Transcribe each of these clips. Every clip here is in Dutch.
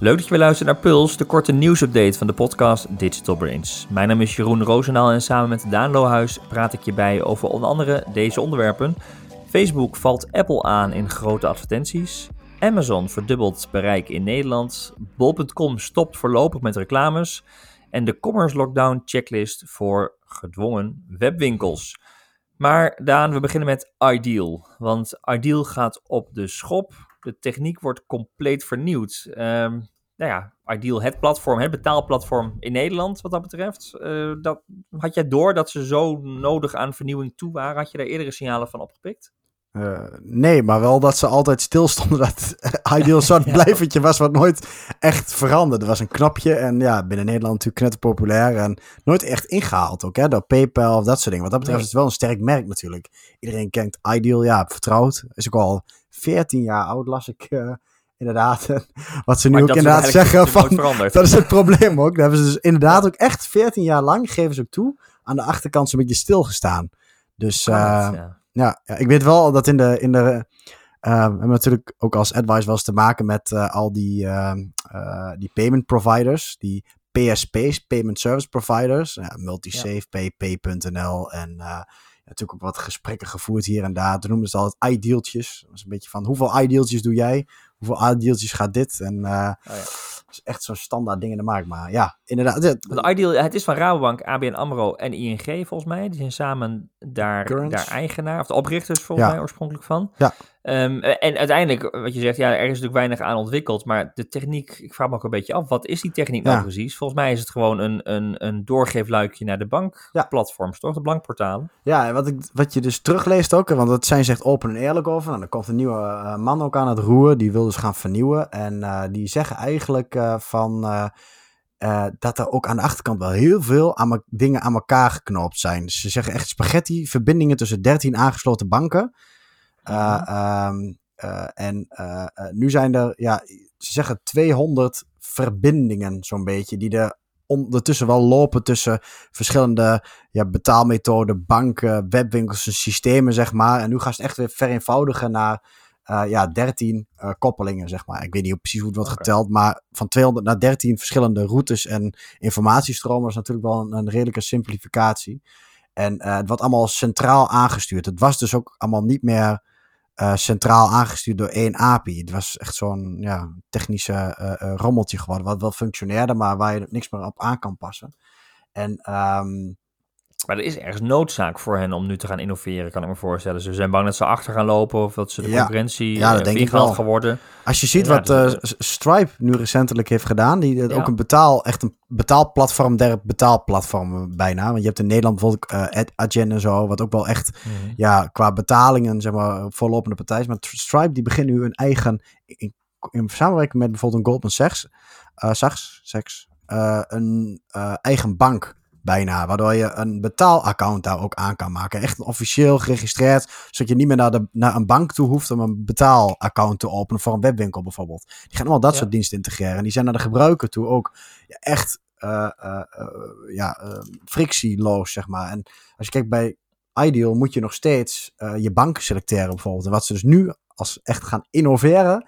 Leuk dat je weer luistert naar Puls, de korte nieuwsupdate van de podcast Digital Brains. Mijn naam is Jeroen Roosendaal en samen met Daan Lohuis praat ik je bij over onder andere deze onderwerpen. Facebook valt Apple aan in grote advertenties. Amazon verdubbelt bereik in Nederland. Bol.com stopt voorlopig met reclames. En de commerce lockdown checklist voor gedwongen webwinkels. Maar Daan, we beginnen met Ideal. Want Ideal gaat op de schop. De techniek wordt compleet vernieuwd. Um, nou ja, Ideal, het platform, het betaalplatform in Nederland wat dat betreft. Uh, dat, had jij door dat ze zo nodig aan vernieuwing toe waren? Had je daar eerdere signalen van opgepikt? Uh, nee, maar wel dat ze altijd stilstonden. Dat Ideal zo'n ja. blijvertje was wat nooit echt veranderde. Er was een knopje en ja, binnen Nederland natuurlijk net populair. En nooit echt ingehaald ook, hè, door PayPal of dat soort dingen. Wat dat betreft nee. is het wel een sterk merk natuurlijk. Iedereen kent Ideal, ja, vertrouwd. Is ook al 14 jaar oud, las ik uh, inderdaad. Wat ze nu maar ook inderdaad zeggen van, dat is het probleem ook. Daar hebben ze dus inderdaad ook echt 14 jaar lang, geven ze ook toe, aan de achterkant zo'n beetje stilgestaan. Dus uh, ja. Ik weet wel dat in de. In de uh, we hebben natuurlijk ook als advice wel eens te maken met uh, al die, uh, die payment providers, die PSP's, Payment Service Providers, ja, Multisafe, ja. Pay.nl en natuurlijk ook wat gesprekken gevoerd hier en daar. Toen noemden ze altijd idealtjes. Dat is een beetje van hoeveel idealtjes doe jij? Hoeveel idealtjes gaat dit? En oh, ja. Is echt zo'n standaard ding in de markt. Maar ja, inderdaad. Het, ideal, het is van Rabobank, ABN AMRO en ING volgens mij. Die zijn samen daar, daar eigenaar, of de oprichters volgens ja. mij oorspronkelijk van. Ja. Um, en uiteindelijk, wat je zegt, ja, er is natuurlijk weinig aan ontwikkeld. Maar de techniek, ik vraag me ook een beetje af, wat is die techniek nou precies? Volgens mij is het gewoon een, een, een doorgeefluikje naar de bankplatforms, toch? De bankportalen. Ja, wat, ik, wat je dus terugleest ook, want dat zijn ze echt open en eerlijk over. En dan komt een nieuwe uh, man ook aan het roer, die wil dus gaan vernieuwen. En uh, die zeggen eigenlijk uh, van... Uh, dat er ook aan de achterkant wel heel veel aan dingen aan elkaar geknoopt zijn. Ze zeggen echt spaghetti, verbindingen tussen 13 aangesloten banken. Um, uh, en nu zijn er, ja, ze zeggen 200 verbindingen zo'n beetje, die er ondertussen wel lopen tussen verschillende ja, betaalmethoden, banken, webwinkels en systemen, zeg maar. En nu gaan ze echt weer vereenvoudigen naar ja, 13 uh, koppelingen, zeg maar. Ik weet niet precies hoe het wordt okay. geteld, maar van 200 naar 13 verschillende routes en informatiestromen is natuurlijk wel een, een redelijke simplificatie. En uh, het wordt allemaal centraal aangestuurd. Het was dus ook allemaal niet meer centraal aangestuurd door één API. Het was echt zo'n ja, technische rommeltje geworden, wat wel functioneerde, maar waar je niks meer op aan kan passen. En um, maar er is ergens noodzaak voor hen om nu te gaan innoveren, kan ik me voorstellen. Ze zijn bang dat ze achter gaan lopen of dat ze de ja. concurrentie ja, dat uh, denk ik wel. geworden. Als je ziet ja, wat uh, Stripe nu recentelijk heeft gedaan, die ja. ook een betaal, echt een betaalplatform der betaalplatformen bijna. Want je hebt in Nederland bijvoorbeeld uh, Adyen en zo, wat ook wel echt mm -hmm. ja, qua betalingen zeg maar voorlopende partij is. Maar Stripe die begint nu een eigen, in, in samenwerking met bijvoorbeeld een Goldman Sachs, Sachs, Sachs een eigen bank bijna. Waardoor je een betaalaccount daar ook aan kan maken. Echt officieel geregistreerd. Zodat je niet meer naar, de, naar een bank toe hoeft om een betaalaccount te openen voor een webwinkel bijvoorbeeld. Die gaan allemaal dat ja. soort diensten integreren. En die zijn naar de gebruiker toe ook ja, echt uh, uh, uh, ja, frictieloos, zeg maar. En als je kijkt bij Ideal moet je nog steeds je bank selecteren bijvoorbeeld. En wat ze dus nu als echt gaan innoveren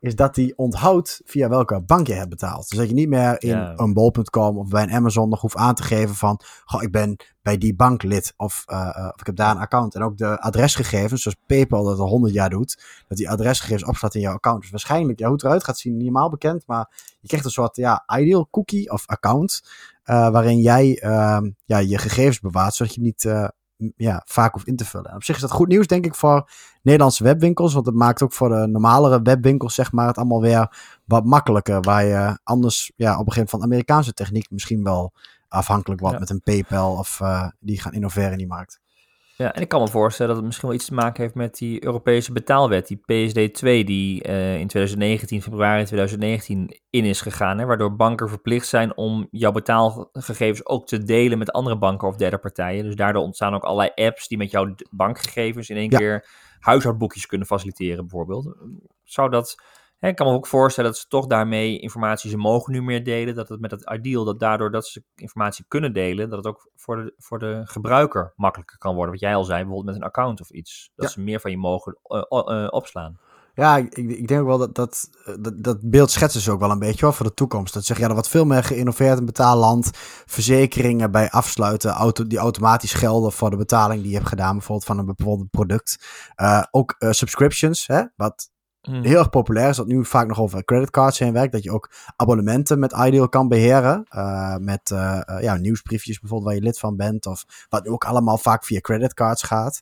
is dat hij onthoudt via welke bank je hebt betaald. Dus dat je niet meer in ja. een bol.com of bij een Amazon nog hoeft aan te geven van, goh, ik ben bij die bank lid of, uh, uh, of ik heb daar een account. En ook de adresgegevens, zoals PayPal dat al 100 jaar doet, dat die adresgegevens opstaat in jouw account. Dus waarschijnlijk, ja, hoe het eruit gaat zien, niet helemaal bekend, maar je krijgt een soort, ja, ideal cookie of account, uh, waarin jij ja, je gegevens bewaart, zodat je niet ja, vaak hoeft in te vullen. En op zich is dat goed nieuws, denk ik, voor Nederlandse webwinkels. Want het maakt ook voor de normalere webwinkels, zeg maar, het allemaal weer wat makkelijker. Waar je anders ja, op een gegeven moment van Amerikaanse techniek misschien wel afhankelijk wordt ja. met een PayPal of uh, die gaan innoveren in die markt. Ja, en ik kan me voorstellen dat het misschien wel iets te maken heeft met die Europese betaalwet, die PSD2, die uh, in 2019, februari 2019 in is gegaan, hè, waardoor banken verplicht zijn om jouw betaalgegevens ook te delen met andere banken of derde partijen. Dus daardoor ontstaan ook allerlei apps die met jouw bankgegevens in één ja. keer huishoudboekjes kunnen faciliteren, bijvoorbeeld. Zou dat ik kan me ook voorstellen dat ze toch daarmee informatie, ze mogen nu meer delen, dat het met het ideal, dat daardoor dat ze informatie kunnen delen, dat het ook voor de, voor de gebruiker makkelijker kan worden. Wat jij al zei, bijvoorbeeld met een account of iets. Dat ja. ze meer van je mogen uh, uh, opslaan. Ja, ik, ik denk ook wel dat dat, dat dat beeld schetsen ze ook wel een beetje hoor, voor de toekomst. Dat zeg ja, er wordt veel meer geïnnoveerd in betaalland. Verzekeringen bij afsluiten, auto, die automatisch gelden voor de betaling die je hebt gedaan, bijvoorbeeld van een bepaald product. Uh, ook uh, subscriptions, hè, wat hmm. heel erg populair is, dat nu vaak nog over creditcards heen werkt. Dat je ook abonnementen met Ideal kan beheren. Uh, met ja, nieuwsbriefjes bijvoorbeeld waar je lid van bent. Of wat ook allemaal vaak via creditcards gaat.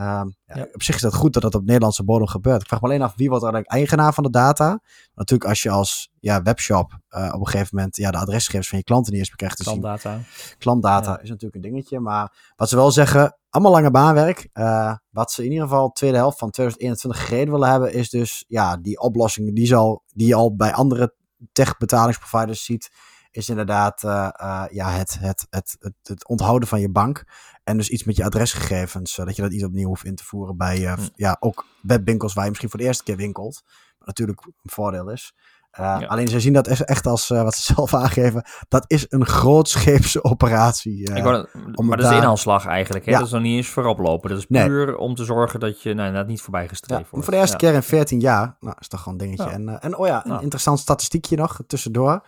Um, ja, Op zich is het goed dat dat op Nederlandse bodem gebeurt. Ik vraag me alleen af wie wordt eigenlijk eigenaar van de data. Natuurlijk als je als ja, webshop uh, op een gegeven moment ja, de adresgegevens van je klanten niet eens bekrijgt Klantdata. zien. Klantdata is natuurlijk een dingetje. Maar wat ze wel zeggen, allemaal lange baanwerk. Uh, wat ze in ieder geval tweede helft van 2021 gereden willen hebben, is dus ja, die oplossingen die, zal, die je al bij andere tech betalingsproviders ziet is inderdaad uh, uh, ja, het, het, het, het, het, onthouden van je bank. En dus iets met je adresgegevens, zodat je dat iets opnieuw hoeft in te voeren bij uh, ja, ook webwinkels waar je misschien voor de eerste keer winkelt. Wat natuurlijk een voordeel is. Ja. Alleen ze zien dat echt als, wat ze zelf aangeven, dat is een grootscheepse operatie. Ik wou, maar dat is de inhaalslag eigenlijk. Hè? Ja. Dat is nog niet eens voorop lopen. Dat is puur nee. om te zorgen dat je nou, dat niet voorbij gestreefd wordt. Voor de eerste keer in 14 jaar, nou is toch gewoon een dingetje. En, en oh ja, een interessant statistiekje nog tussendoor.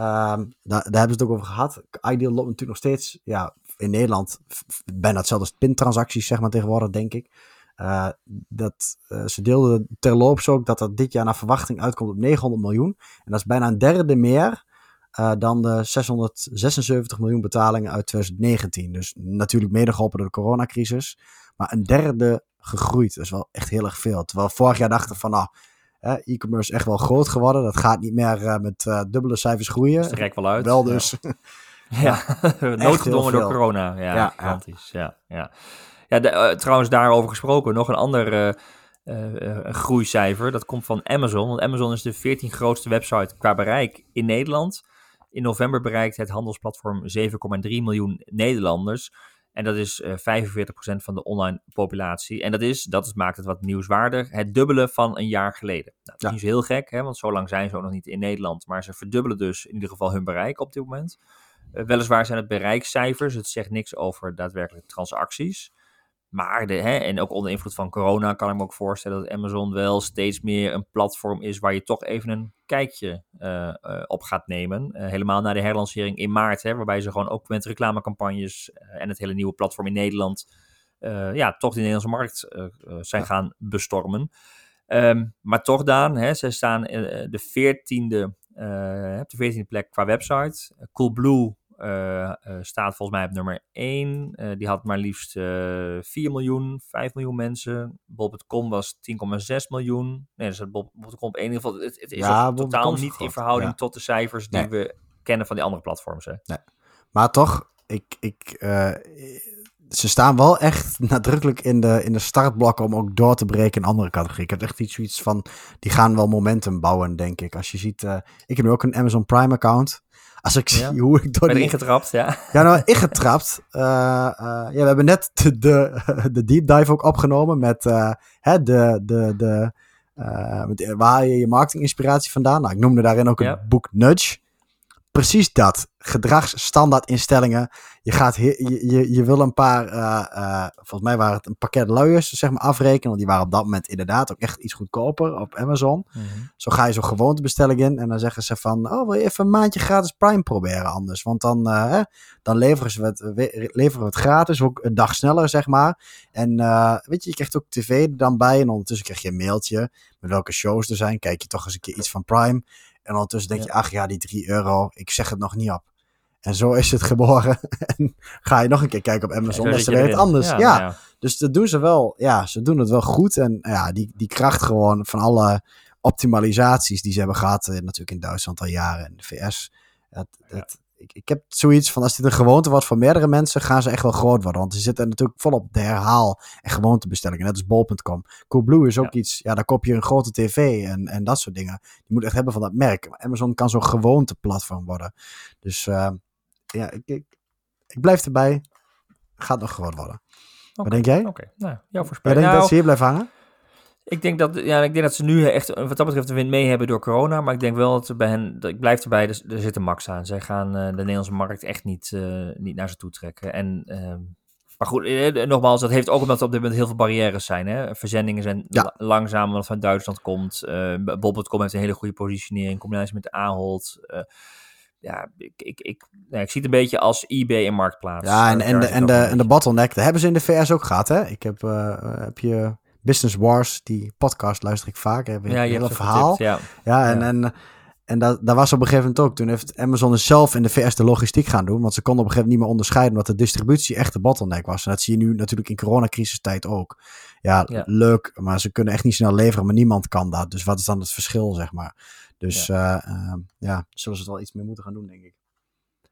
Um, daar, hebben ze het ook over gehad. Ideal loopt natuurlijk nog steeds ja, in Nederland bijna hetzelfde als pintransacties, zeg maar tegenwoordig, denk ik. Uh, dat, uh, ze deelden terloops ook dat dat dit jaar naar verwachting uitkomt op 900 miljoen. En dat is bijna een derde meer uh, dan de 676 miljoen betalingen uit 2019. Dus natuurlijk mede geholpen door de coronacrisis. Maar een derde gegroeid. Dat is wel echt heel erg veel. Terwijl vorig jaar dachten van nou e-commerce echt wel groot geworden. Dat gaat niet meer uh, met uh, dubbele cijfers groeien. Dat trekt wel uit. Wel dus. Ja, ja. noodgedwongen door corona. Ja, ja, gigantisch. Ja, ja. ja de, uh, trouwens, daarover gesproken, nog een ander groeicijfer. Dat komt van Amazon. Want Amazon is de 14 grootste website qua bereik in Nederland. In november bereikt het handelsplatform 7,3 miljoen Nederlanders. En dat is uh, eh, 45% van de online populatie. En dat, is, dat maakt het wat nieuwswaardig, het dubbele van een jaar geleden. Nou, dat is niet zo heel gek, hè, want zo lang zijn ze ook nog niet in Nederland. Maar ze verdubbelen dus in ieder geval hun bereik op dit moment. Uh, weliswaar zijn het bereikcijfers, het zegt niks over daadwerkelijke transacties. Maar, de, hè, en ook onder invloed van corona kan ik me ook voorstellen dat Amazon wel steeds meer een platform is waar je toch even een kijkje uh, uh, op gaat nemen. Uh, helemaal na de herlancering in maart, hè, waarbij ze gewoon ook met reclamecampagnes en het hele nieuwe platform in Nederland, ja, toch de Nederlandse markt zijn gaan bestormen. Um, maar toch, Daan, hè, ze staan de veertiende, de veertiende plek qua website. Coolblue uh, uh, staat volgens mij op nummer 1. Uh, die had maar liefst 4 miljoen, 5 miljoen mensen. Bob.com was 10,6 miljoen. Nee, dus Bob.com op in ieder geval. Het, het is ja, totaal niet in verhouding ja. tot de cijfers die nee. we kennen van die andere platforms. Hè. Nee. Maar toch, ik, ik, ze staan wel echt nadrukkelijk in de, in de startblokken om ook door te breken in andere categorieën. Ik heb echt iets zoiets van, die gaan wel momentum bouwen, denk ik. Als je ziet, ik heb nu ook een Amazon Prime account. Als ik zie hoe ik door ben die... ingetrapt, ja. Ja, nou, ingetrapt. Uh, uh, ja, we hebben net de, de, de, deep dive ook opgenomen met uh, hè, de, de, de, met, waar je je marketinginspiratie vandaan. Nou, ik noemde daarin ook ja. het boek Nudge precies dat. Gedragsstandardinstellingen. Je, gaat je, je, je wil een paar, uh, uh, volgens mij waren het een pakket luiers, zeg maar, afrekenen. Want die waren op dat moment inderdaad ook echt iets goedkoper op Amazon. Mm -hmm. Zo ga je zo'n gewoontebestelling in en dan zeggen ze van, oh, wil je even een maandje gratis Prime proberen anders? Want dan, uh, dan leveren, ze het, leveren we het gratis, ook een dag sneller, zeg maar. En weet je, je krijgt ook tv er dan bij en ondertussen krijg je een mailtje met welke shows er zijn. Kijk je toch eens een keer iets van Prime. En ondertussen denk je, ach ja, die 3 euro, ik zeg het nog niet op. En zo is het geboren. en ga je nog een keer kijken op Amazon, dat is weer het anders. Ja, ja. ja, dus dat doen ze wel. Ja, ze doen het wel goed. En ja, die, die kracht gewoon van alle optimalisaties die ze hebben gehad, eh, natuurlijk in Duitsland al jaren en de VS. Het, het, ik, ik heb zoiets van als dit een gewoonte wordt voor meerdere mensen, gaan ze echt wel groot worden. Want ze zitten natuurlijk volop de herhaal- en gewoontebestellingen. Net als bol.com. Coolblue is ook iets, ja, daar koop je een grote tv en, en dat soort dingen. Je moet echt hebben van dat merk. Amazon kan zo'n gewoonteplatform worden. Dus uh, ja, ik, ik, ik, blijf erbij. Gaat nog groot worden. Okay. Wat denk jij? Oké, okay. nou, jouw voorspelling. Jij denkt nou, dat ze hier blijven hangen? Ik denk dat, ja, ik denk dat ze nu echt wat dat betreft de wind mee hebben door corona. Maar ik denk wel dat bij hen, dat ik blijf erbij, er, er zit een max aan. Zij gaan uh, de Nederlandse markt echt niet, uh, niet naar ze toe trekken. En uh, Maar goed, eh, nogmaals, dat heeft ook omdat er op dit moment heel veel barrières zijn. Hè? Verzendingen zijn ja. langzaam omdat van Duitsland komt. Uh, Bob.com heeft een hele goede positionering, in combinatie met Ahold. Ja, ik, ik, ik, ik zie het een beetje als eBay en Marktplaats. Ja, en, en, de, en, de, en de bottleneck, dat hebben ze in de VS ook gehad, hè? Ik heb, uh, heb je Business Wars, die podcast luister ik vaak. Heb ja, je een verhaal. ja. ja, en, en, en dat, daar was op een gegeven moment ook. Toen heeft Amazon zelf in de VS de logistiek gaan doen. Want ze konden op een gegeven moment niet meer onderscheiden. Omdat de distributie echt de bottleneck was. En dat zie je nu natuurlijk in coronacrisistijd ook. Ja, ja, leuk. Maar ze kunnen echt niet snel leveren. Maar niemand kan dat. Dus wat is dan het verschil, zeg maar? Dus ja, uh, ja zullen ze het wel iets meer moeten gaan doen, denk ik.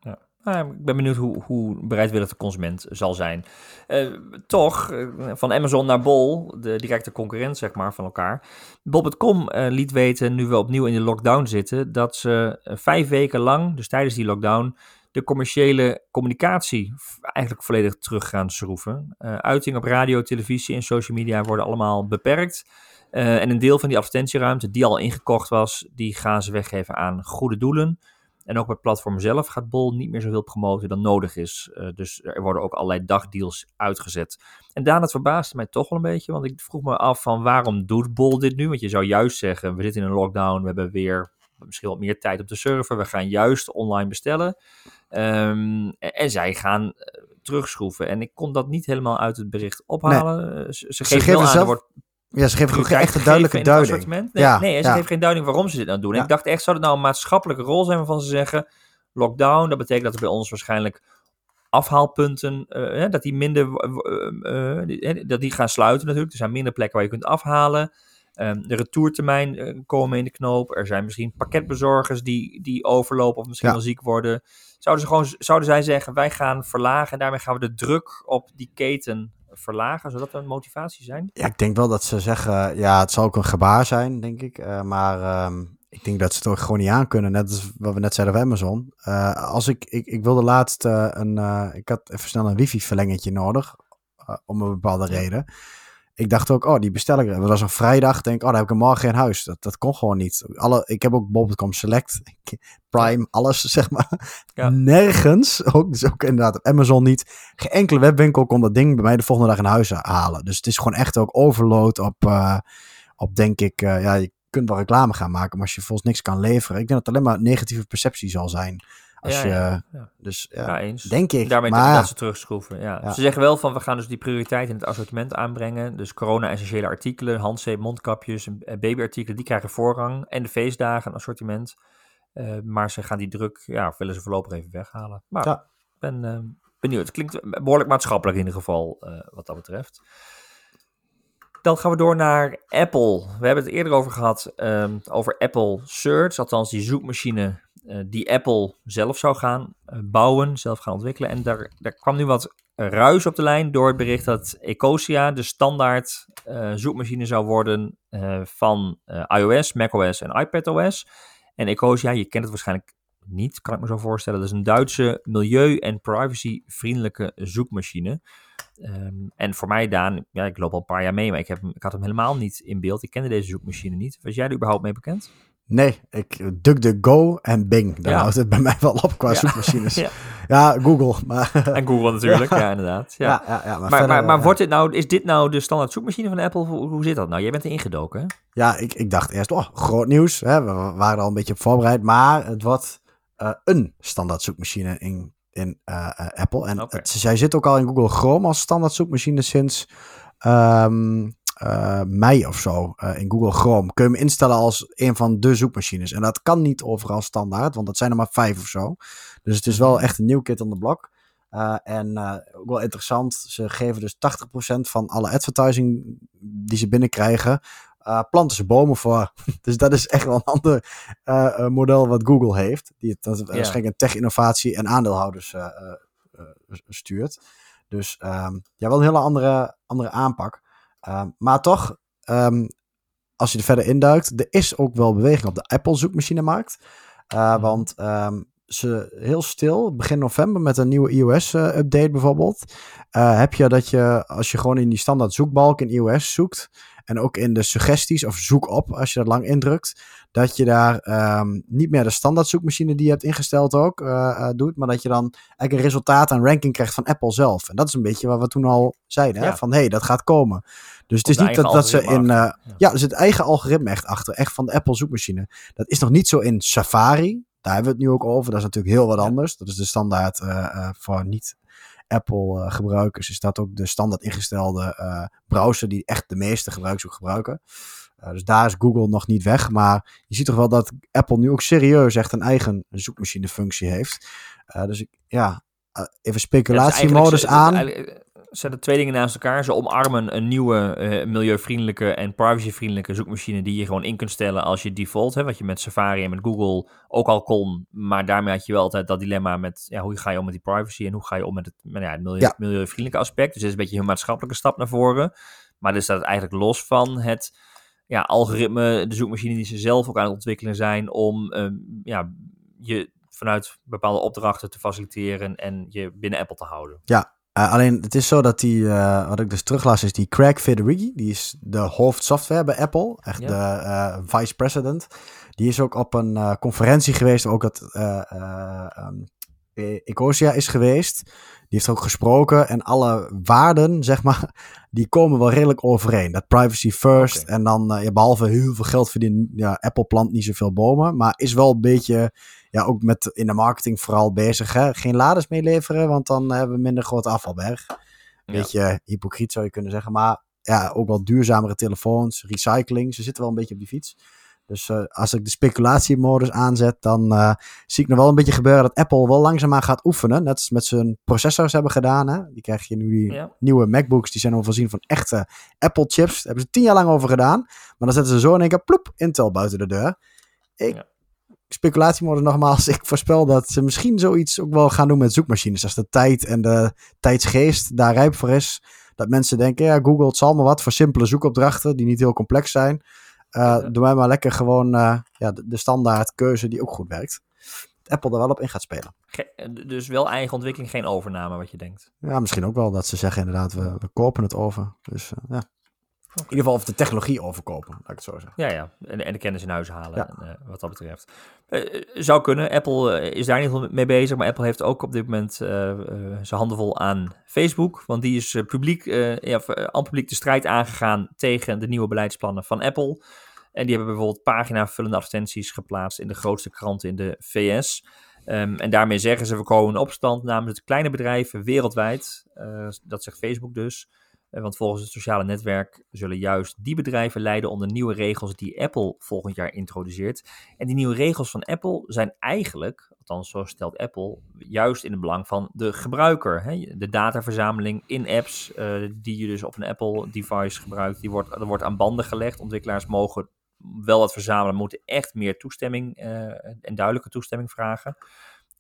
Ja. Nou, ik ben benieuwd hoe, hoe bereidwillig de consument zal zijn. Uh, toch, uh, van Amazon naar Bol, de directe concurrent zeg maar van elkaar. Bol.com uh, liet weten, nu we opnieuw in de lockdown zitten, dat ze vijf weken lang, dus tijdens die lockdown, de commerciële communicatie eigenlijk volledig terug gaan schroeven. uiting op radio, televisie en social media worden allemaal beperkt. Uh, en een deel van die advertentieruimte die al ingekocht was, die gaan ze weggeven aan goede doelen. En ook bij het platform zelf gaat Bol niet meer zoveel promoten dan nodig is. Uh, dus er worden ook allerlei dagdeals uitgezet. En daarna het verbaasde mij toch wel een beetje, want ik vroeg me af van waarom doet Bol dit nu? Want je zou juist zeggen, we zitten in een lockdown, we hebben weer misschien wat meer tijd op de server, we gaan juist online bestellen. Um, en, en, zij gaan uh, terugschroeven. En ik kon dat niet helemaal uit het bericht ophalen. Nee. Ze, ze, geven, aan, zelf... wordt ja, ze geven ook echt een duidelijke duiding. Nee, ja, nee, ze ja. geven geen duiding waarom ze dit nou doen. Ja. Ik dacht echt, zou het nou een maatschappelijke rol zijn waarvan ze zeggen... lockdown, dat betekent dat er bij ons waarschijnlijk afhaalpunten... Uh, dat die minder... Uh, uh, dat die gaan sluiten natuurlijk. Er zijn minder plekken waar je kunt afhalen. Um, de retourtermijn komen in de knoop. Er zijn misschien pakketbezorgers die, die overlopen of misschien wel ziek worden. Zouden, ze gewoon, zouden zij zeggen, wij gaan verlagen... en daarmee gaan we de druk op die keten verlagen? Zou dat een motivatie zijn? Ja, ik denk wel dat ze zeggen, ja, het zal ook een gebaar zijn, denk ik. Uh, maar um, ik denk dat ze het ook gewoon niet aan kunnen. Net als wat we net zeiden bij Amazon. Uh, als ik, ik, ik wilde laatst uh, een, ik had even snel een wifi verlengetje nodig. om een bepaalde reden ik dacht ook, oh, die bestel ik. Het was een vrijdag. Denk, oh, dan heb ik een morgen in huis. Dat, dat kon gewoon niet. Alle, ik heb ook bol.com Select, Prime, alles, zeg maar. Ja. Nergens, ook, dus ook inderdaad Amazon niet. Geen enkele webwinkel kon dat ding bij mij de volgende dag in huis halen. Dus het is gewoon echt ook overload op, uh, op denk ik, uh, ja, je kunt wel reclame gaan maken, maar als je volgens niks kan leveren. Ik denk dat het alleen maar negatieve perceptie zal zijn. Als ja, je, ja. Dus ja, eens. denk ik. Daarmee maar, dat ze terugschroeven. Ja. Ze zeggen wel van we gaan dus die prioriteit in het assortiment aanbrengen. Dus corona-essentiële artikelen, handzeep, mondkapjes, babyartikelen, die krijgen voorrang. En de feestdagen, assortiment. Uh, maar ze gaan die druk, ja, willen ze voorlopig even weghalen. Maar ik ben uh, benieuwd. Het klinkt behoorlijk maatschappelijk in ieder geval, uh, wat dat betreft. Dan gaan we door naar Apple. We hebben het eerder over gehad, um, over Apple Search, althans die zoekmachine die Apple zelf zou gaan uh, bouwen, zelf gaan ontwikkelen. En daar, daar kwam nu wat ruis op de lijn door het bericht dat Ecosia de standaard uh, zoekmachine zou worden van iOS, macOS en iPadOS. En Ecosia, je kent het waarschijnlijk niet, kan ik me zo voorstellen. Dat is een Duitse milieu- en privacyvriendelijke zoekmachine. Um, en voor mij, Daan, ja, ik loop al een paar jaar mee, maar ik, heb, ik had hem helemaal niet in beeld. Ik kende deze zoekmachine niet. Was jij er überhaupt mee bekend? Nee, ik DuckDuckGo en Bing. Daar ja. houdt het bij mij wel op qua ja. zoekmachines. ja. ja. Google. Maar... En Google natuurlijk, ja, inderdaad. Ja. Ja, ja, maar maar, verder, maar, maar wordt dit nou, is dit nou de standaard zoekmachine van Apple? Hoe, zit dat nou? Jij bent er ingedoken, hè? Ja, ik, ik dacht eerst, oh, groot nieuws. Hè? We waren al een beetje op voorbereid. Maar het wordt uh, een standaard zoekmachine in, in uh, uh, Apple. En okay. het, zij zit ook al in Google Chrome als standaard zoekmachine sinds... Um, uh, mei of zo uh, in Google Chrome. Kun je hem instellen als een van de zoekmachines. En dat kan niet overal standaard, want dat zijn er maar vijf of zo. Dus het is wel echt een nieuw kit on the block. Uh, en ook wel interessant, ze geven dus 80% van alle advertising die ze binnenkrijgen, planten ze bomen voor. dus dat is echt wel een ander model wat Google heeft. Die het, dat yeah. waarschijnlijk een tech-innovatie en aandeelhouders stuurt. Dus um, ja, wel een hele andere, andere aanpak. Uh, maar toch, um, als je er verder induikt, er is ook wel beweging op de Apple zoekmachinemarkt. Uh. Want um, ze heel stil, begin november met een nieuwe iOS-update uh, bijvoorbeeld. heb je dat je, als je gewoon in die standaard zoekbalk in iOS zoekt, en ook in de suggesties of zoek op, als je dat lang indrukt, dat je daar ehm, niet meer de standaard zoekmachine die je hebt ingesteld ook uh, doet, maar dat je dan eigenlijk een resultaat en ranking krijgt van Apple zelf. En dat is een beetje wat we toen al zeiden, hè? van hé, hey, dat gaat komen. Dus het is niet dat, dat ze in. Uh, ja. ja, dus het eigen algoritme echt achter, echt van de Apple zoekmachine. Dat is nog niet zo in Safari. Daar hebben we het nu ook over. Dat is natuurlijk heel wat anders. Dat is de standaard uh, voor niet Apple uh, gebruikers. Is dat ook de standaard ingestelde browser die echt de meeste gebruikers ook gebruiken. dus daar is Google nog niet weg. Maar je ziet toch wel dat Apple nu ook serieus echt een eigen zoekmachinefunctie heeft. dus ik, ja, even speculatiemodus aan zetten twee dingen naast elkaar. Ze omarmen een nieuwe uh, milieuvriendelijke en privacyvriendelijke zoekmachine die je gewoon in kunt stellen als je default, hè, wat je met Safari en met Google ook al kon. Maar daarmee had je wel altijd dat dilemma met ja, hoe ga je om met die privacy en hoe ga je om met het, met, ja, het milieu, ja. milieuvriendelijke aspect. Dus dit is een beetje een maatschappelijke stap naar voren. Maar dus staat eigenlijk los van het ja, algoritme, de zoekmachine die ze zelf ook aan het ontwikkelen zijn om uh, ja, je vanuit bepaalde opdrachten te faciliteren en je binnen Apple te houden. Ja, uh, alleen het is zo dat die, uh, wat ik dus teruglas, is die Craig Federighi. Die is de hoofdsoftware bij Apple. Echt de uh, vice president. Die is ook op een conferentie geweest. Ook dat um, Ecosia is geweest. Die heeft ook gesproken. En alle waarden, zeg maar, die komen wel redelijk overeen. Dat privacy first. En dan, ja, behalve heel veel geld verdienen, ja, Apple plant niet zoveel bomen. Maar is wel een beetje ja, ook met in de marketing vooral bezig. Hè? Geen laders meeleveren, want dan hebben we minder grote afvalberg. Een beetje hypocriet zou je kunnen zeggen. Maar ja, ook wel duurzamere telefoons, recycling. Ze zitten wel een beetje op die fiets. Dus uh, als ik de speculatiemodus aanzet, dan uh, zie ik nog wel een beetje gebeuren dat Apple wel langzaamaan gaat oefenen. Net als met zijn processors hebben gedaan. Hè? Die krijg je nu die ja. nieuwe MacBooks, die zijn al voorzien van echte Apple chips. Daar hebben ze tien jaar lang over gedaan. Maar dan zetten ze zo in één keer ploep, Intel buiten de deur. Ik ja speculatiemodus nogmaals. Ik voorspel dat ze misschien zoiets ook wel gaan doen met zoekmachines. Als de tijd en de tijdsgeest daar rijp voor is. Dat mensen denken, ja, Google, het zal maar wat voor simpele zoekopdrachten die niet heel complex zijn. Ja. Doe mij maar lekker gewoon uh, ja, de, de, standaard keuze die ook goed werkt. Apple er wel op in gaat spelen. Ge dus wel eigen ontwikkeling, geen overname, wat je denkt. Ja, misschien ook wel dat ze zeggen inderdaad, we, we kopen het over. Dus uh, ja. In ieder geval of de technologie overkopen, laat ik het zo zeggen. Ja, ja. En, en de kennis in huis halen, ja. en, uh, wat dat betreft. Uh, zou kunnen. Apple uh, is daar niet mee bezig, maar Apple heeft ook op dit moment zijn handen vol aan Facebook. Want die is publiek, ja, aan publiek de strijd aangegaan tegen de nieuwe beleidsplannen van Apple. En die hebben bijvoorbeeld pagina-vullende advertenties geplaatst in de grootste kranten in de VS. Um, en daarmee zeggen ze, we komen in opstand namens de kleine bedrijven wereldwijd. dat zegt Facebook dus. Eh, want volgens het sociale netwerk zullen juist die bedrijven lijden onder nieuwe regels die Apple volgend jaar introduceert. En die nieuwe regels van Apple zijn eigenlijk, althans zo stelt Apple, juist in het belang van de gebruiker. Hè? De dataverzameling in apps uh, die je dus op een Apple-device gebruikt, die wordt, er wordt aan banden gelegd. Ontwikkelaars mogen wel wat verzamelen, moeten echt meer toestemming uh, en duidelijke toestemming vragen.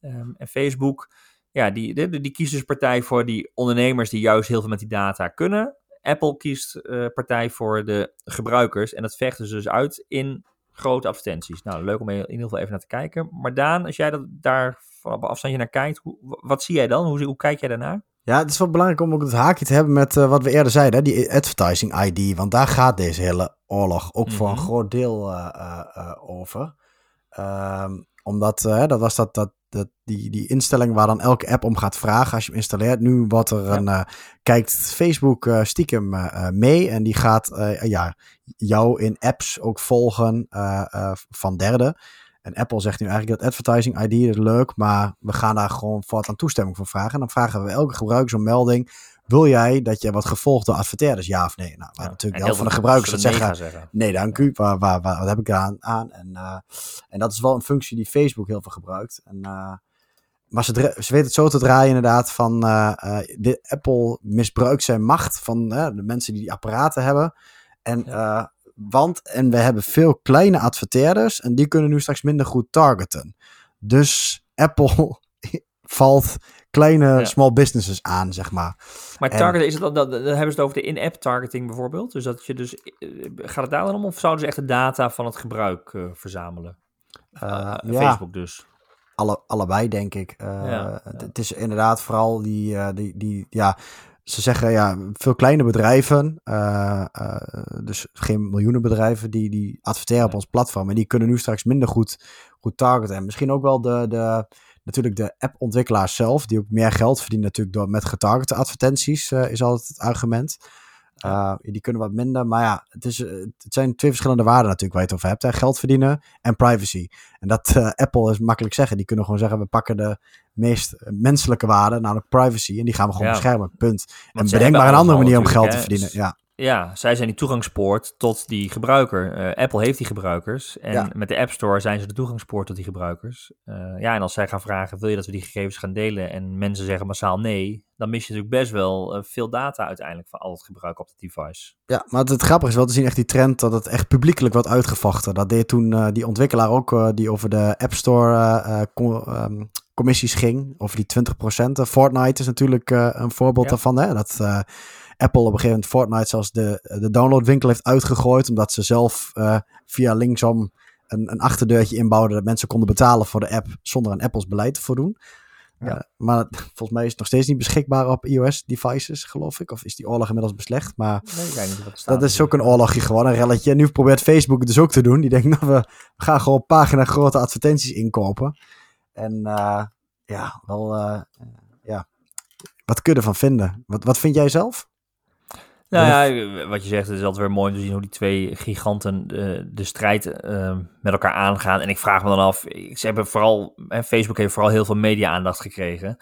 Um, en Facebook ja, die, die, die kiest dus partij voor die ondernemers die juist heel veel met die data kunnen. Apple kiest uh, partij voor de gebruikers en dat vechten ze dus uit in grote advertenties. Nou, leuk om in ieder geval even naar te kijken. Maar Daan, als jij dat daar van op afstandje naar kijkt, hoe, wat zie jij dan? Hoe, hoe kijk jij daarnaar? Ja, het is wel belangrijk om ook het haakje te hebben met uh, wat we eerder zeiden, die advertising ID. Want daar gaat deze hele oorlog ook mm -hmm. voor een mhm. groot deel uh, over. Um, omdat, dat was dat, dat dat, die, die instelling waar dan elke app om gaat vragen als je hem installeert. Nu wat er een, uh, kijkt Facebook uh, stiekem uh, mee en die gaat ja, jou in apps ook volgen van derden. En Apple zegt nu eigenlijk dat advertising ID is leuk, maar we gaan daar gewoon voortaan toestemming voor vragen. En dan vragen we elke gebruiker zo'n melding. Wil jij dat je wat gevolgd door adverteerders, ja of nee? Nou, ja, natuurlijk wel van de gebruikers dat zeggen, zeggen, Nee, dank u. Waar, waar, waar, wat heb ik aan? aan? En, uh, en dat is wel een functie die Facebook heel veel gebruikt. En, uh, maar ze, ze weten het zo te draaien inderdaad van uh, de Apple misbruikt zijn macht van de mensen die die apparaten hebben. En, ja. want, en we hebben veel kleine adverteerders en die kunnen nu straks minder goed targeten. Dus Apple valt kleine small businesses aan, zeg maar. Maar targeten, is het dan, dan, hebben ze het over de in-app targeting bijvoorbeeld? Dus dat je dus, eh, gaat het daar dan om of zouden ze echt de data van het gebruik uh, verzamelen? Uh, Facebook dus. Alle, allebei, denk ik. Ja, het is inderdaad vooral die, die, die, ja, ze zeggen ja, veel kleine bedrijven, dus geen miljoenen bedrijven, die, die adverteren op ons platform. En die kunnen nu straks minder goed, goed targeten. En misschien ook wel de, de, natuurlijk de appontwikkelaars zelf, die ook meer geld verdienen natuurlijk door met getargete advertenties, is altijd het argument. Uh, die kunnen wat minder. Maar ja, het, is, eh, het zijn twee verschillende waarden natuurlijk waar je het over hebt. Hè? Geld verdienen en privacy. En dat uh, Apple is makkelijk zeggen. Die kunnen gewoon zeggen, we pakken de meest menselijke waarde, namelijk privacy. En die gaan we gewoon beschermen. Punt. en bedenk maar een andere manier om geld te verdienen. Ja. Ja, zij zijn die toegangspoort tot die gebruiker. Uh, Apple heeft die gebruikers. En met de App Store zijn ze de toegangspoort tot die gebruikers. Uh, ja, en als zij gaan vragen, wil je dat we die gegevens gaan delen? En mensen zeggen massaal nee. Dan mis je natuurlijk best wel uh, veel data uiteindelijk van al het gebruik op het device. Ja, maar het, het grappige is wel te zien echt die trend dat het echt publiekelijk wordt uitgevochten. Dat deed toen die ontwikkelaar ook, die over de App Store um, commissies ging. Over die 20%. Fortnite is natuurlijk een voorbeeld ja. daarvan. Hè? Dat Apple op een gegeven moment Fortnite zelfs de, de downloadwinkel heeft uitgegooid. Omdat ze zelf uh, via linksom een, een achterdeurtje inbouwden. Dat mensen konden betalen voor de app zonder een Apples beleid te voldoen. Ja. Uh, maar volgens mij is het nog steeds niet beschikbaar op iOS-devices, geloof ik. Of is die oorlog inmiddels beslecht. Maar nee, niet dat is ook een oorlogje gewoon, een relletje. En nu probeert Facebook het dus ook te doen. Die denkt, nou, we, gaan gewoon pagina grote advertenties inkopen. En uh, ja, wel, ja, wat kun je ervan vinden? Wat, wat vind jij zelf? Nou ja, wat je zegt, het is altijd weer mooi om te zien hoe die twee giganten de, de strijd uh, met elkaar aangaan. En ik vraag me dan af, ze hebben vooral, Facebook heeft vooral heel veel media-aandacht gekregen.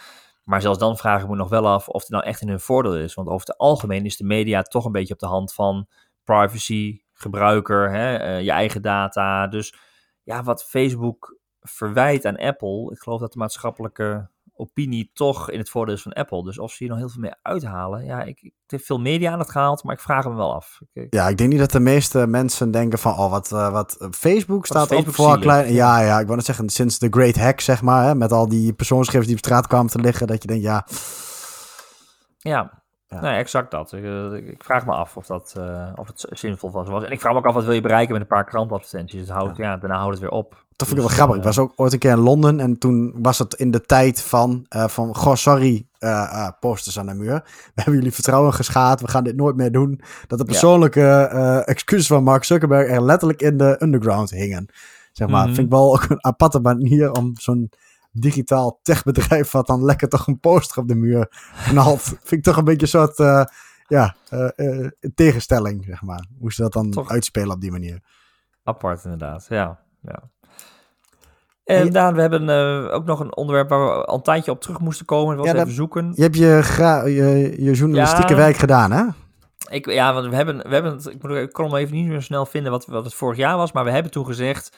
Maar zelfs dan vraag ik me nog wel af of het nou echt in hun voordeel is. Want over het algemeen is de media toch een beetje op de hand van privacy, gebruiker, hè, uh, je eigen data. Dus ja, wat Facebook verwijt aan Apple, ik geloof dat de maatschappelijke opinie toch in het voordeel is van Apple. Dus of ze hier nog heel veel mee uithalen. Ja, ik, ik heb veel media aan het gehaald, maar ik vraag hem wel af. ja, ik denk niet dat de meeste mensen denken van, oh, wat, uh, wat Facebook staat op voor klein. Ja, ja, ik wou net zeggen, sinds de Great Hack, zeg maar, hè, met al die persoonsgegevens die op straat kwamen te liggen, dat je denkt, ja. Ja, ja. Nee, exact dat. Ik, eh, ik, vraag me af of, dat, uh, of het zinvol was. En ik vraag me ook af, wat wil je bereiken met een paar krantadvertenties? Het houdt, ja. ja. daarna houdt het weer op. Dat vind ik wel grappig. Ik was ook ooit een keer in Londen en toen was het in de tijd van, uh, van goh, sorry, uh, posters aan de muur. We hebben jullie vertrouwen geschaad, we gaan dit nooit meer doen. Dat de persoonlijke excuses van Mark Zuckerberg er letterlijk in de underground hingen. Zeg maar, mm -hmm. vind ik wel ook een aparte manier om zo'n digitaal techbedrijf wat dan lekker toch een poster op de muur knalt. vind ik toch een beetje een soort, uh, ja, uh, tegenstelling, zeg maar. Hoe ze dat dan toch uitspelen op die manier. Apart inderdaad, ja. ja. En ja. Daan, we hebben ook nog een onderwerp waar we al een tijdje op terug moesten komen. Dat was ja, even zoeken. Je hebt je, gra je, je journalistieke ja, werk gedaan, hè? Ik, ja, want we hebben, we hebben het, ik, moet, ik kon hem even niet meer snel vinden wat, wat het vorig jaar was, maar we hebben toen gezegd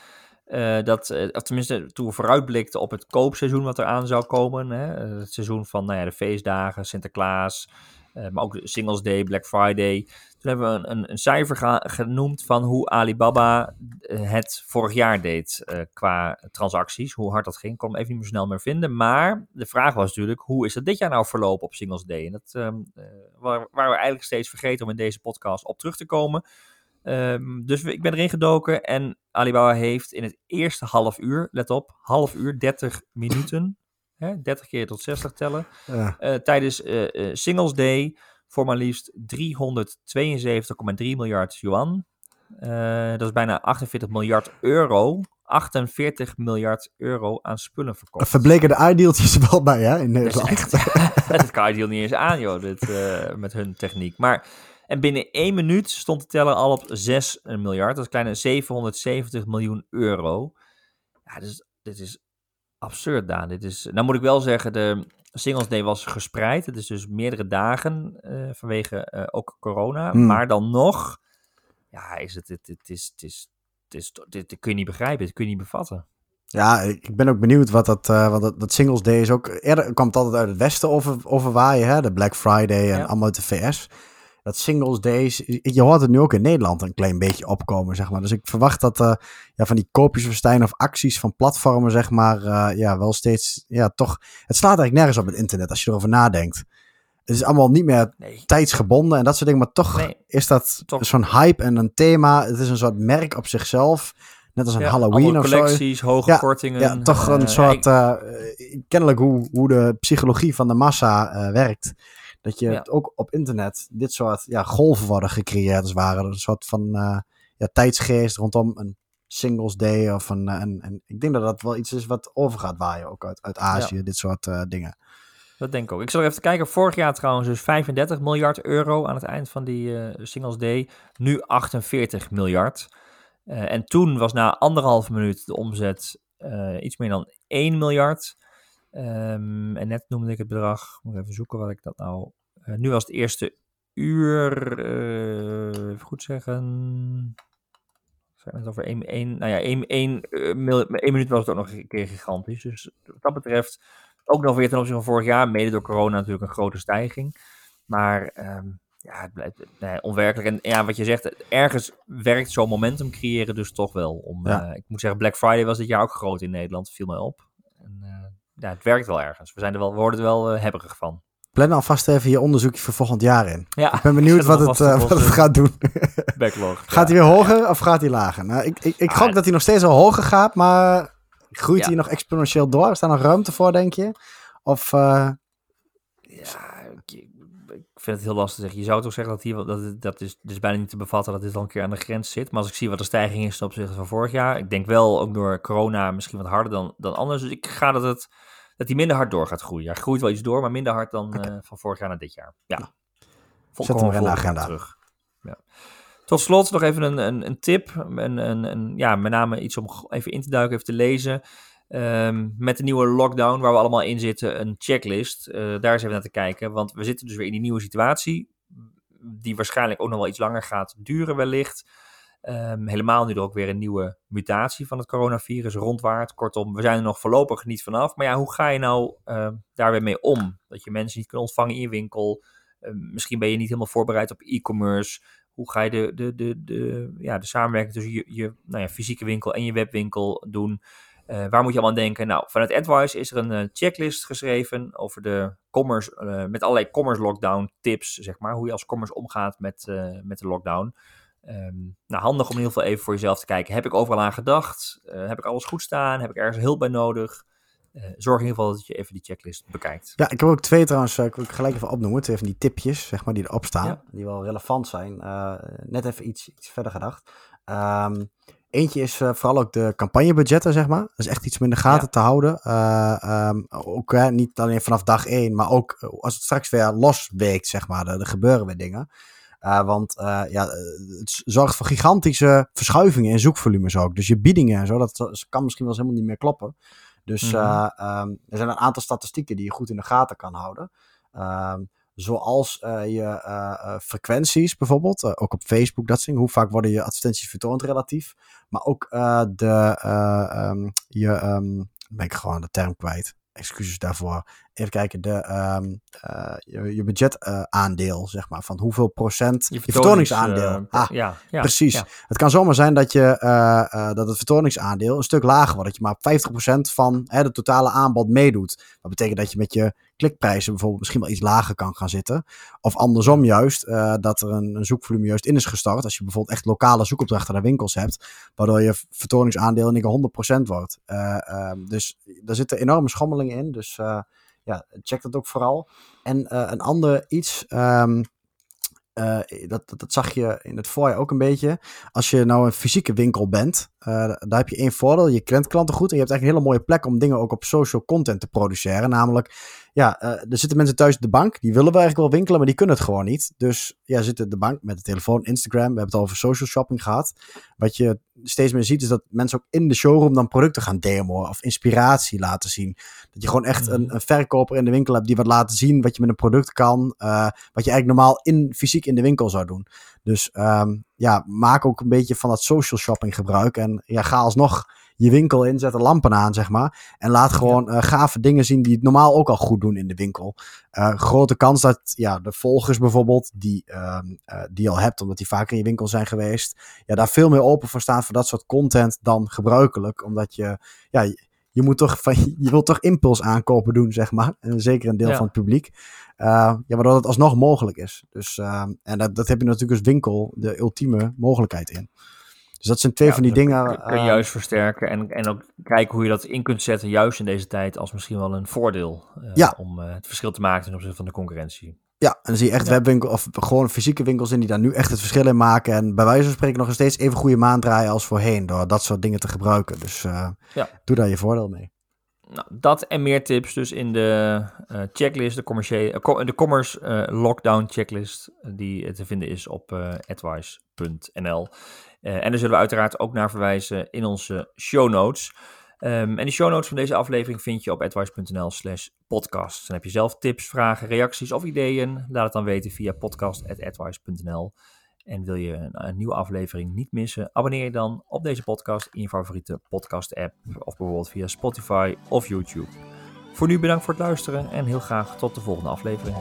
uh, dat, uh, of tenminste, toen we vooruitblikten op het koopseizoen wat eraan zou komen. Hè? Het seizoen van nou ja, de feestdagen, Sinterklaas, maar ook Singles Day, Black Friday. Toen hebben we een, een, een cijfer genoemd van hoe Alibaba het vorig jaar deed qua transacties. Hoe hard dat ging, kon hem even niet meer snel meer vinden. Maar de vraag was natuurlijk, hoe is het dit jaar nou verlopen op Singles Day? En dat waren we eigenlijk steeds vergeten om in deze podcast op terug te komen. Um, dus ik ben erin gedoken en Alibaba heeft in het eerste half uur, let op, half uur, 30 minuten, hè, 30 keer tot 60 tellen, ja. uh, tijdens uh, uh, Singles Day voor maar liefst 372,3 miljard yuan. dat is bijna 48 miljard euro. 48 miljard euro aan spullen verkocht. Verbleken de idealtjes wel bij, hè, in Nederland. Dat kan ideal niet eens aan, joh, dit, met hun techniek. Maar en binnen één minuut stond de teller al op 6 miljard. Dat is kleine 770 miljoen euro. Ja, dus, dit is absurd, Daan. Dit is, nou moet ik wel zeggen, de Singles Day was gespreid. Het is dus meerdere dagen uh, vanwege uh, ook corona. Hmm. Maar dan nog, ja, is het, het, het, is, het, is, het is, dit, dit kun je niet begrijpen, dit kun je niet bevatten. Ja, ik ben ook benieuwd wat dat, uh, wat dat, dat, Singles Day is ook. Eerder kwam het altijd uit het westen over, overwaaien, hè? de Black Friday en ja. allemaal uit de VS dat singles days, je hoort het nu ook in Nederland een klein beetje opkomen, zeg maar. Dus ik verwacht dat uh, ja, van die koopjesverstijn of acties van platformen, zeg maar, uh, ja, wel steeds, ja, toch, het slaat eigenlijk nergens op het internet als je erover nadenkt. Het is allemaal niet meer nee. tijdsgebonden en dat soort dingen, maar toch nee, is dat zo'n hype en een thema. Het is een soort merk op zichzelf. Net als een ja, Halloween of collecties, zo. hoge ja, kortingen. Ja, toch een uh, soort, kennelijk hoe, hoe de psychologie van de massa werkt Dat je ook op internet dit soort ja, golven worden gecreëerd als ware. Een soort van ja, tijdsgeest rondom een Singles Day of een, een, een, Ik denk dat dat wel iets is wat overgaat waaien ook uit, uit Azië, dit soort dingen. Dat denk ik ook. Ik zal even kijken. Vorig jaar trouwens dus 35 miljard euro aan het eind van die Singles Day. Nu 48 miljard. Uh, en toen was na anderhalf minuut de omzet iets meer dan 1 miljard. Um, en net noemde ik het bedrag. Moet even zoeken wat ik dat nou. Uh, nu was het eerste uur. even goed zeggen. Zijn het over 1, 1, nou ja, 1, 1, 1 minuut was het ook nog een keer gigantisch. Dus wat dat betreft ook nog weer ten opzichte van vorig jaar. Mede door corona natuurlijk een grote stijging. Maar um, ja, het blijft nee, onwerkelijk. En ja, wat je zegt, ergens werkt zo'n momentum creëren dus toch wel. Om, ja. uh, ik moet zeggen, Black Friday was dit jaar ook groot in Nederland, viel mij op. En, uh, ja, het werkt wel ergens. We, zijn er wel, we worden er wel uh, hebberig van. Plan alvast even je onderzoekje voor volgend jaar in. Ja, ik ben benieuwd wat het, wat het gaat doen. Backlog. gaat hij weer hoger of gaat hij lager? Nou, ik ik, ik ah, gok dat hij nog steeds wel hoger gaat, maar groeit hij nog exponentieel door? Is daar nog ruimte voor, denk je? Of... ja, ik vind het heel lastig te zeggen. Je zou toch zeggen dat hier dat, dat is, dus bijna niet te bevatten dat dit al een keer aan de grens zit. Maar als ik zie wat de stijging is ten opzichte van vorig jaar, ik denk wel ook door corona misschien wat harder dan, dan anders. Dus ik ga dat het dat die minder hard door gaat groeien. Hij groeit wel iets door, maar minder hard dan okay. uh, van vorig jaar naar dit jaar. Ja. Hem in de agenda. Terug. Ja. Tot slot nog even een, een, een tip. Een, een, een, ja, met name iets om even in te duiken, even te lezen. Um, met de nieuwe lockdown waar we allemaal in zitten, een checklist. Uh, daar eens even naar te kijken, want we zitten dus weer in die nieuwe situatie. Die waarschijnlijk ook nog wel iets langer gaat duren wellicht. Um, helemaal nu er ook weer een nieuwe mutatie van het coronavirus rondwaart. Kortom, we zijn er nog voorlopig niet vanaf. Maar ja, hoe ga je nou uh, daar weer mee om? Dat je mensen niet kunt ontvangen in je winkel. Uh, misschien ben je niet helemaal voorbereid op e-commerce. Hoe ga je de, de, de, de, ja, de samenwerking tussen je, je nou ja, fysieke winkel en je webwinkel doen? Uh, waar moet je allemaal aan denken? Nou, vanuit AdWise is er een uh, checklist geschreven over de commerce, uh, met allerlei commerce lockdown tips, zeg maar. Hoe je als commerce omgaat met, met de lockdown. Um, nou, handig om in ieder geval even voor jezelf te kijken. Heb ik overal aan gedacht? heb ik alles goed staan? Heb ik ergens hulp bij nodig? zorg in ieder geval dat je even die checklist bekijkt. Ja, ik heb ook twee trouwens, ik wil ik gelijk even opnoemen. Twee van die tipjes, zeg maar, die erop staan. Ja. Die wel relevant zijn. net even iets, iets verder gedacht. Um, Eentje is vooral ook de campagnebudgetten, zeg maar. Dat is echt iets om in de gaten ja. te houden. Um, ook uh, niet alleen vanaf dag één, maar ook als het straks weer losweekt, zeg maar. Er gebeuren weer dingen. Want ja, het zorgt voor gigantische verschuivingen in zoekvolumes ook. Dus je biedingen en zo, dat kan misschien wel eens helemaal niet meer kloppen. Dus mm -hmm. um, er zijn een aantal statistieken die je goed in de gaten kan houden. Um, Zoals uh, je uh, frequenties bijvoorbeeld, ook op Facebook, dat soort Hoe vaak worden je advertenties vertoond relatief. Maar ook de, um, je, um, ben ik gewoon de term kwijt. Excuses daarvoor. Even kijken, de, um, uh, je, je budgetaandeel, uh, zeg maar. Van hoeveel procent. Je, je vertoningsaandeel. Uh, ah, ja, ja, precies. Ja. Het kan zomaar zijn dat, je, dat het vertoningsaandeel een stuk lager wordt. Dat je maar 50% van het totale aanbod meedoet. Dat betekent dat je met je klikprijzen bijvoorbeeld misschien wel iets lager kan gaan zitten. Of andersom juist, dat er een, een, zoekvolume juist in is gestart. Als je bijvoorbeeld echt lokale zoekopdrachten naar winkels hebt, waardoor je vertoningsaandeel in één keer 100% wordt. Uh, dus daar zitten enorme schommelingen in. Dus eh, ja, check dat ook vooral. En eh, een ander iets. Um, uh, dat, dat, zag je in het voorjaar ook een beetje. Als je nou een fysieke winkel bent, uh, daar heb je één voordeel. Je kent klanten goed en je hebt echt een hele mooie plek om dingen ook op social content te produceren. Namelijk, ja, er zitten mensen thuis de bank, die willen wel eigenlijk wel winkelen, maar die kunnen het gewoon niet. Dus ja, zitten de bank met de telefoon, Instagram, we hebben het al over social shopping gehad. Wat je steeds meer ziet is dat mensen ook in de showroom dan producten gaan demoen of inspiratie laten zien. Dat je gewoon echt een, mhm. een, verkoper in de winkel hebt die wat laten zien wat je met een product kan, uh, wat je eigenlijk normaal in, fysiek in de winkel zou doen. Dus um, ja, maak ook een beetje van dat social shopping gebruik en ja, ga alsnog je winkel in, zet er lampen aan, zeg maar. En laat gewoon ja. uh, gave dingen zien die het normaal ook al goed doen in de winkel. Uh, grote kans dat ja, de volgers bijvoorbeeld, die, uh, die je al hebt, omdat die vaker in je winkel zijn geweest, ja, daar veel meer open voor staan voor dat soort content dan gebruikelijk. Omdat je, ja, je, moet toch van, je wilt toch impuls aankopen doen, zeg maar. En zeker een deel ja. van het publiek. Ja, waardoor het alsnog mogelijk is. Dus, uh, en dat, dat heb je natuurlijk als winkel de ultieme mogelijkheid in. Dus dat zijn twee ja, van die dingen. Kun je uh, juist versterken en, en ook kijken hoe je dat in kunt zetten, juist in deze tijd, als misschien wel een voordeel. Uh, ja. Om uh, het verschil te maken ten opzichte van de concurrentie. Ja, en dan zie je echt webwinkels of gewoon fysieke winkels in die daar nu echt het verschil in maken. En bij wijze van spreken nog steeds even goede maand draaien als voorheen. Door dat soort dingen te gebruiken. Dus uh, ja. doe daar je voordeel mee. Nou, dat en meer tips dus in de uh, checklist, de, commerciële, uh, de commerce lockdown checklist, die te vinden is op advice.nl. en daar zullen we uiteraard ook naar verwijzen in onze show notes. Um, en de show notes van deze aflevering vind je op advice.nl slash podcast. Dan heb je zelf tips, vragen, reacties of ideeën. Laat het dan weten via podcast.advice.nl. En wil je een, een, nieuwe aflevering niet missen, abonneer je dan op deze podcast in je favoriete podcast app. Of bijvoorbeeld via Spotify of YouTube. Voor nu bedankt voor het luisteren en heel graag tot de volgende aflevering.